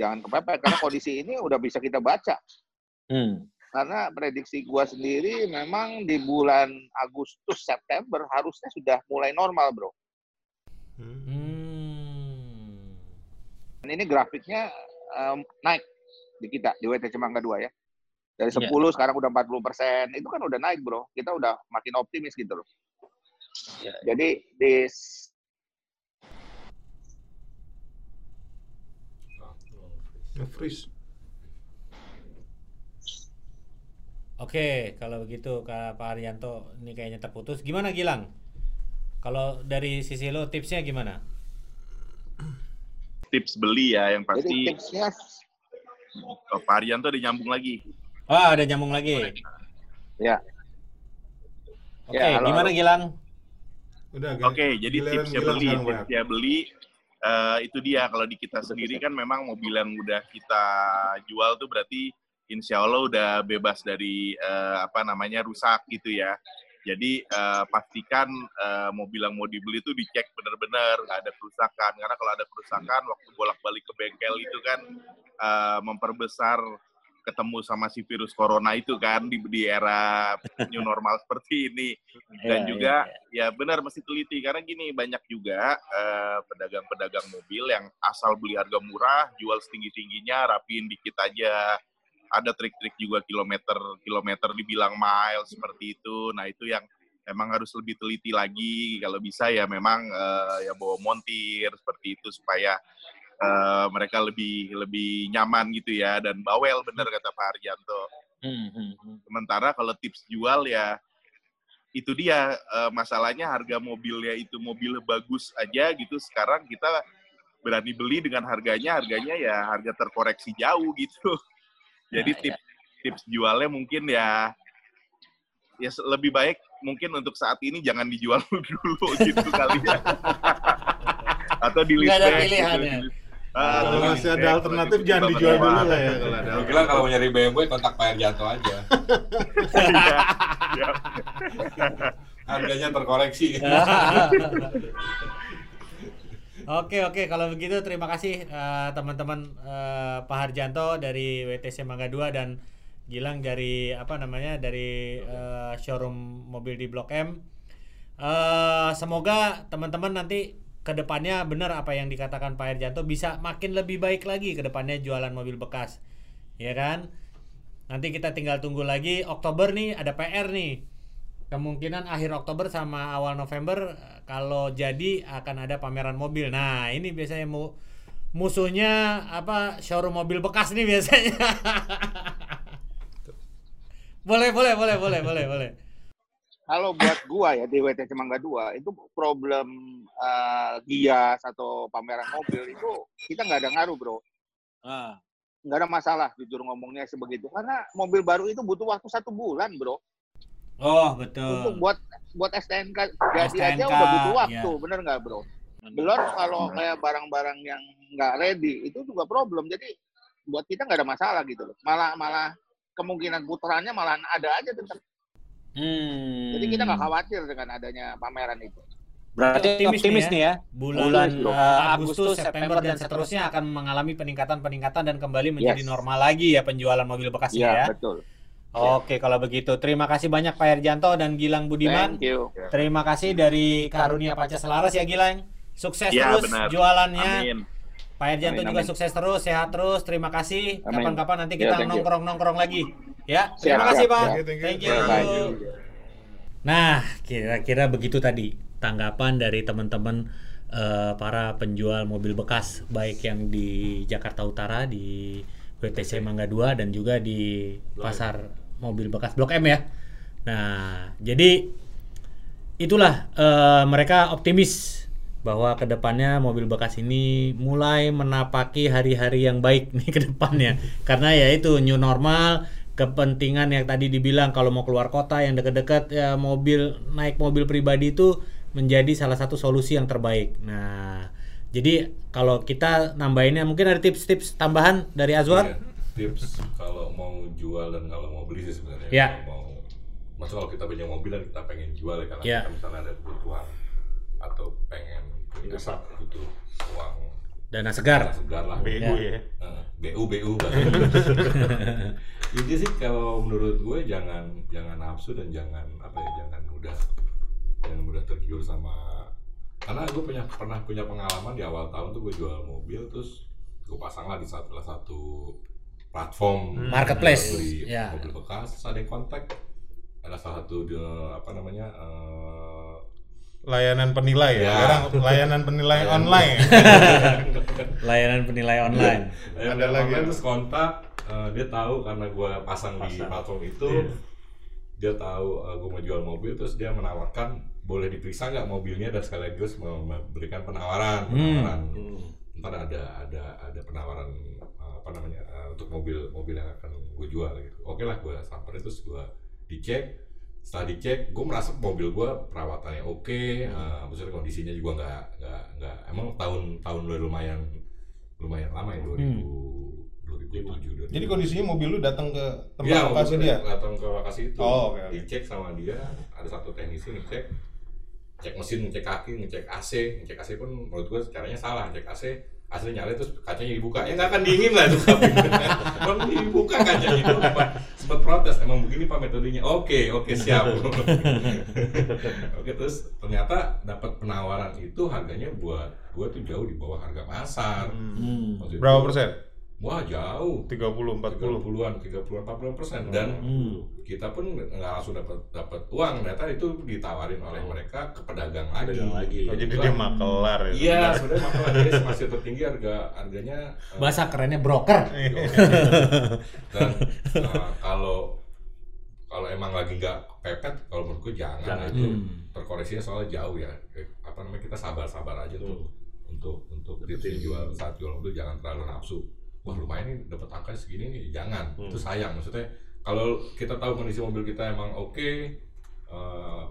jangan kepepet karena kondisi ini udah bisa kita baca Hmm. karena prediksi gua sendiri memang di bulan Agustus September harusnya sudah mulai normal bro Hmm. Dan ini grafiknya em, naik di kita di WTC Mangga 2 ya. Dari Iya. 10 sekarang udah 40 persen. Itu kan udah naik bro. Kita udah makin optimis gitu loh. Iya. Jadi di freeze Oke, kalau begitu Kak Pak Arianto ini kayaknya terputus. Gimana Gilang? Kalau dari sisi lo tipsnya gimana? Tips beli ya yang jadi pasti tipsnya oh, Pak Arianto udah nyambung lagi. Wah, ada nyambung lagi. ya Oke, Ya, halo, gimana halo. Gilang? udah Oke, jadi giliran tipsnya beli, tipsnya beli eh, itu dia kalau di kita sendiri kan memang mobil yang udah kita jual tuh berarti insya Allah udah bebas dari eh, apa namanya rusak gitu ya. Jadi eh, pastikan eh, mobil yang mau dibeli itu dicek benar-benar nggak ada kerusakan karena kalau ada kerusakan waktu bolak-balik ke bengkel itu kan eh, memperbesar ketemu sama si virus corona itu kan di, di era new normal seperti ini. Dan Iya, juga iya, ya benar mesti teliti. Karena gini banyak juga eh, pedagang-pedagang mobil yang asal beli harga murah jual setinggi tingginya rapiin dikit aja. Ada trik-trik juga kilometer kilometer dibilang mile seperti itu. Nah itu yang memang harus lebih teliti lagi. Kalau bisa ya memang eh, ya bawa montir seperti itu supaya eh, mereka lebih lebih nyaman gitu ya dan bawel benar kata Pak Harjanto Hmm, hmm, hmm. Sementara kalau tips jual ya itu dia eh, masalahnya harga mobilnya itu mobil bagus aja gitu. Sekarang kita berani beli dengan harganya harganya ya harga terkoreksi jauh gitu. Jadi Nah, tips tips jualnya mungkin ya ya lebih baik mungkin untuk saat ini jangan dijual dulu gitu kali ya. Atau di pilihan gitu. ya. Ah, Kalau masih ada listback, alternatif jangan dijual dulu lah ya kalau ada. Lu bilang kalau mau nyari BMW kontak Pak Erjanto aja. Iya. Harganya terkoreksi. Oke oke kalau begitu terima kasih eh, teman-teman eh, Pak Harjanto dari WTC Mangga 2 dan Gilang dari apa namanya dari eh, showroom mobil di Blok M. Eh, semoga teman-teman nanti ke depannya benar apa yang dikatakan Pak Harjanto bisa makin lebih baik lagi ke depannya jualan mobil bekas, ya kan? Nanti kita tinggal tunggu lagi Oktober nih ada PR nih kemungkinan akhir Oktober sama awal November eh, kalau jadi akan ada pameran mobil. Nah, ini biasanya mu musuhnya apa showroom mobil bekas nih biasanya. boleh, boleh, boleh, boleh, boleh, boleh. Kalau buat gua ya di WTC Mangga 2 itu problem eh, gias atau pameran mobil itu kita nggak ada ngaruh bro. Ah, nggak ada masalah jujur ngomongnya sebegitu. Karena mobil baru itu butuh waktu satu bulan bro. Oh, untuk betul. buat buat STNK jadi aja udah butuh waktu ya. bener nggak bro? Belum kalau kayak barang-barang yang nggak ready itu juga problem. Jadi buat kita nggak ada masalah gitu loh. Malah malah kemungkinan putarannya malah ada aja tetap Hmm. Jadi kita nggak khawatir dengan adanya pameran itu. Berarti Optimis optimis, nih nih ya. bulan, Bulan, eh, Agustus, September dan seterusnya akan mengalami peningkatan-peningkatan dan kembali menjadi Yes. normal lagi ya penjualan mobil bekas Iya, ya. betul. Oke, kalau begitu terima kasih banyak Pak Herjanto dan Gilang Budiman. Thank you. Terima kasih dari Karunia Paca Selaras ya Gilang. Sukses Ya, terus benar. jualannya. Amin. Pak Herjanto Amin, juga amin. sukses terus, sehat terus. Terima kasih. Kapan-kapan nanti Ya, kita thank you. nongkrong-nongkrong lagi. Ya, Siap, terima kasih Pak. siap. Thank you. Ya, baik. Nah, kira-kira begitu tadi tanggapan dari teman-teman eh, para penjual mobil bekas baik yang di Jakarta Utara di WTC Mangga 2 dan juga di pasar mobil bekas Blok M ya. Nah, jadi itulah eh, mereka optimis bahwa ke depannya mobil bekas ini mulai menapaki hari-hari yang baik nih ke depannya karena ya itu new normal kepentingan yang tadi dibilang kalau mau keluar kota yang dekat-dekat ya mobil naik mobil pribadi itu menjadi salah satu solusi yang terbaik. Nah, jadi kalau kita nambahinnya mungkin ada tips-tips tambahan dari Azwar. Iya, tips kalau mau jual dan kalau mau beli sih sebenarnya Ya. Kalau mau maksud kalau kita punya mobil dan kita pengen jual ya karena Ya. kita misalnya ada kebutuhan atau pengen punya Desak. butuh uang Dana segar. segar lah BU ya. Eh, BU BU Jadi sih kalau menurut gue jangan jangan nafsu dan jangan apa ya jangan mudah jangan mudah tergiur sama karena gue punya pernah punya pengalaman di awal tahun tuh gue jual mobil terus gue pasang lah di salah satu platform Hmm. Marketplace, beli ya. mobil bekas terus ada yang kontak ada salah satu dia, apa namanya eh, Layanan penilai ya. Ya. Sekarang layanan penilai online. Layanan penilai online. Ada Ada lagi lagi. terus kontak eh, dia tahu karena gue pasang, di Pasang. platform itu Iya. dia tahu gue mau jual mobil terus dia menawarkan boleh diperiksa nggak mobilnya dan sekaligus memberikan penawaran Hmm. penawaran Hmm. ntar ada ada ada penawaran eh, apa namanya eh, untuk mobil mobil yang akan gue jual gitu oke lah gue samperin terus gue dicek setelah dicek gue merasa mobil gue perawatannya oke eh, maksudnya kondisinya juga nggak nggak nggak emang tahun tahun udah lumayan lumayan lama ya 2000 2007 Jadi kondisinya mobil lu datang ke tempat Iya, lokasi dia. datang ke lokasi itu. Oh, oke. Dicek sama dia, ada satu teknisi ngecek, cek mesin, ngecek kaki, ngecek AC, ngecek AC pun menurut gua caranya salah, ngecek AC, AC nyala terus kacanya dibuka, ya nggak akan dingin lah itu kabin. Bang dibuka kacanya itu sempat, protes, emang begini pak metodenya. Oke, oke siap. oke terus ternyata dapat penawaran itu harganya buat gua tuh jauh di bawah harga pasar. Hmm. Waktu itu- Berapa persen? Wah jauh. 30, 40. 30-an, 30 40 persen dan Hmm. kita pun nggak langsung dapat dapat uang ternyata itu ditawarin oleh mereka ke pedagang lagi. Pedagang lagi. Oh, jadi dia makelar ya. Iya, sebenarnya. makelar dia masih tertinggi harga harganya eh, Bahasa kerennya broker. dan eh, kalau kalau emang lagi nggak pepet kalau menurutku jangan, Jangan. itu Hmm. terkoreksinya soalnya jauh ya Eh, apa namanya kita sabar-sabar aja tuh untuk untuk tipsnya jual saat jual mobil jangan terlalu nafsu wah lumayan nih dapat angka segini nih jangan Hmm. itu sayang maksudnya kalau kita tahu kondisi mobil kita emang oke eh,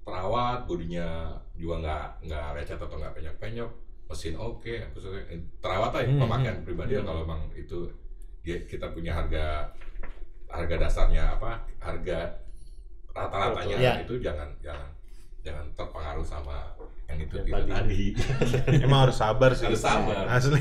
perawat bodinya juga nggak nggak lecet atau nggak penyok-penyok mesin oke maksudnya eh, perawat aja Hmm, pemakaian pribadi Hmm. kalau emang itu dia kita punya harga harga dasarnya apa harga rata-ratanya Ya. itu jangan jangan jangan terpengaruh sama yang itu Yang itu tadi. tadi. Emang harus sabar sih. Harus sabar. Asli.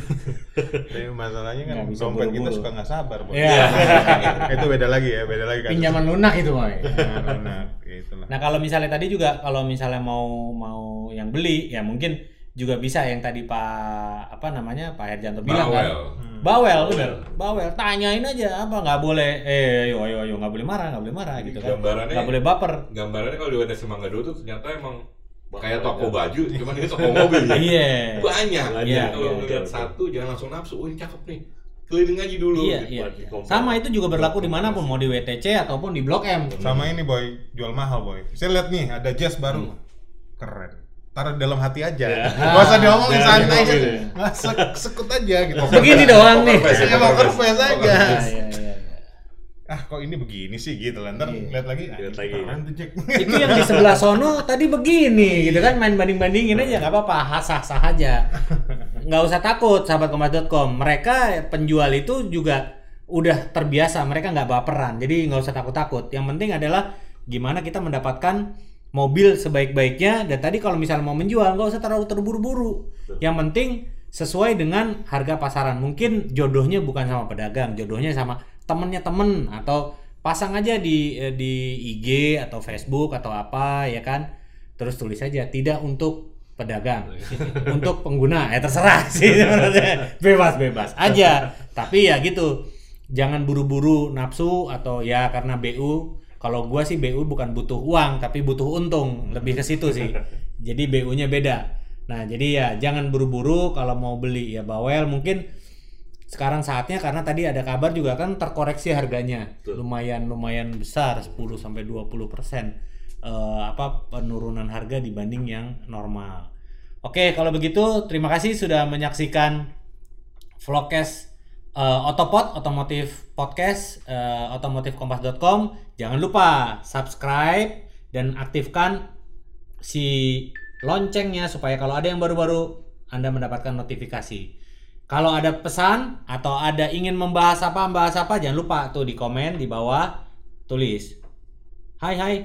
Tapi masalahnya kan bisa dompet kita buru-buru. suka nggak sabar, Bos. Iya. itu beda lagi ya, beda lagi kan. Pinjaman lunak itu, Moy. Nah, gitu lah. Nah kalau misalnya tadi juga kalau misalnya mau mau yang beli ya mungkin juga bisa yang tadi Pak apa namanya Pak Herjanto bilang kan. Bawel. Hmm. Bawel, Bawel. bener. Bawel, tanyain aja apa nggak boleh. Eh, ayo ayo ayo nggak boleh marah, nggak boleh marah gitu kan. Gambarannya Nggak boleh baper. gambarannya kalau di WTC Mangga Dua tuh ternyata emang kayak toko baju, cuman ini toko mobil. Iya. Banyak. Iya, kalau iya, ngeliat satu jangan langsung nafsu. Oh ini cakep nih. Keliling aja dulu. Iya, gitu. iya. Kompor. Sama itu juga berlaku di mana pun mau di WTC ataupun di Blok M. Sama ini boy, jual mahal boy. Saya lihat nih ada jazz baru, Hmm. keren. Taruh di dalam hati aja. Ya. Gak usah diomongin Ya, santai di aja. sek- sekut aja gitu. Begini doang nih. Ya, face. face aja. Iya. Iya, iya. Ah kok ini begini sih gitu lah. Ntar Iya. lihat lagi. Lihat lagi. Keren tuh itu yang di sebelah sono tadi begini gitu kan main banding bandingin aja nggak apa-apa sah sah aja nggak usah takut sahabat kompas.com mereka penjual itu juga udah terbiasa mereka nggak baperan jadi nggak usah takut takut yang penting adalah gimana kita mendapatkan mobil sebaik-baiknya dan tadi kalau misalnya mau menjual nggak usah terlalu terburu-buru yang penting sesuai dengan harga pasaran mungkin jodohnya bukan sama pedagang jodohnya sama temennya temen atau pasang aja di eh, di IG atau Facebook atau apa ya kan? Terus tulis saja tidak untuk pedagang. Untuk pengguna. Ya terserah sih sebenarnya. Bebas bebas aja. Tapi ya gitu jangan buru-buru nafsu atau ya karena BU kalau gua sih BU bukan butuh uang tapi butuh untung. Lebih ke situ sih. Jadi BU-nya beda. Nah jadi ya jangan buru-buru. Kalau mau beli ya bawel. Mungkin sekarang saatnya karena tadi ada kabar juga kan terkoreksi harganya lumayan lumayan besar 10 sampai 20 persen eh, apa penurunan harga dibanding yang normal. Oke kalau begitu terima kasih sudah menyaksikan vlogcast eh, Otopod Otomotif Podcast eh, otomotifkompas.com jangan lupa subscribe dan aktifkan si loncengnya supaya kalau ada yang baru-baru Anda mendapatkan notifikasi. Kalau ada pesan atau ada ingin membahas apa, membahas apa, jangan lupa tuh di komen di bawah tulis. Hai hai,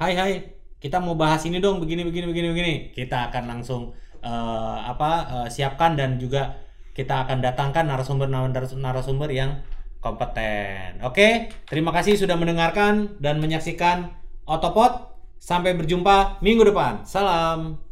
hai hai, kita mau bahas ini dong, begini begini begini begini. Kita akan langsung eh, apa eh, siapkan dan juga kita akan datangkan narasumber narasumber yang kompeten. Oke, terima kasih sudah mendengarkan dan menyaksikan Otopod. Sampai berjumpa minggu depan. Salam.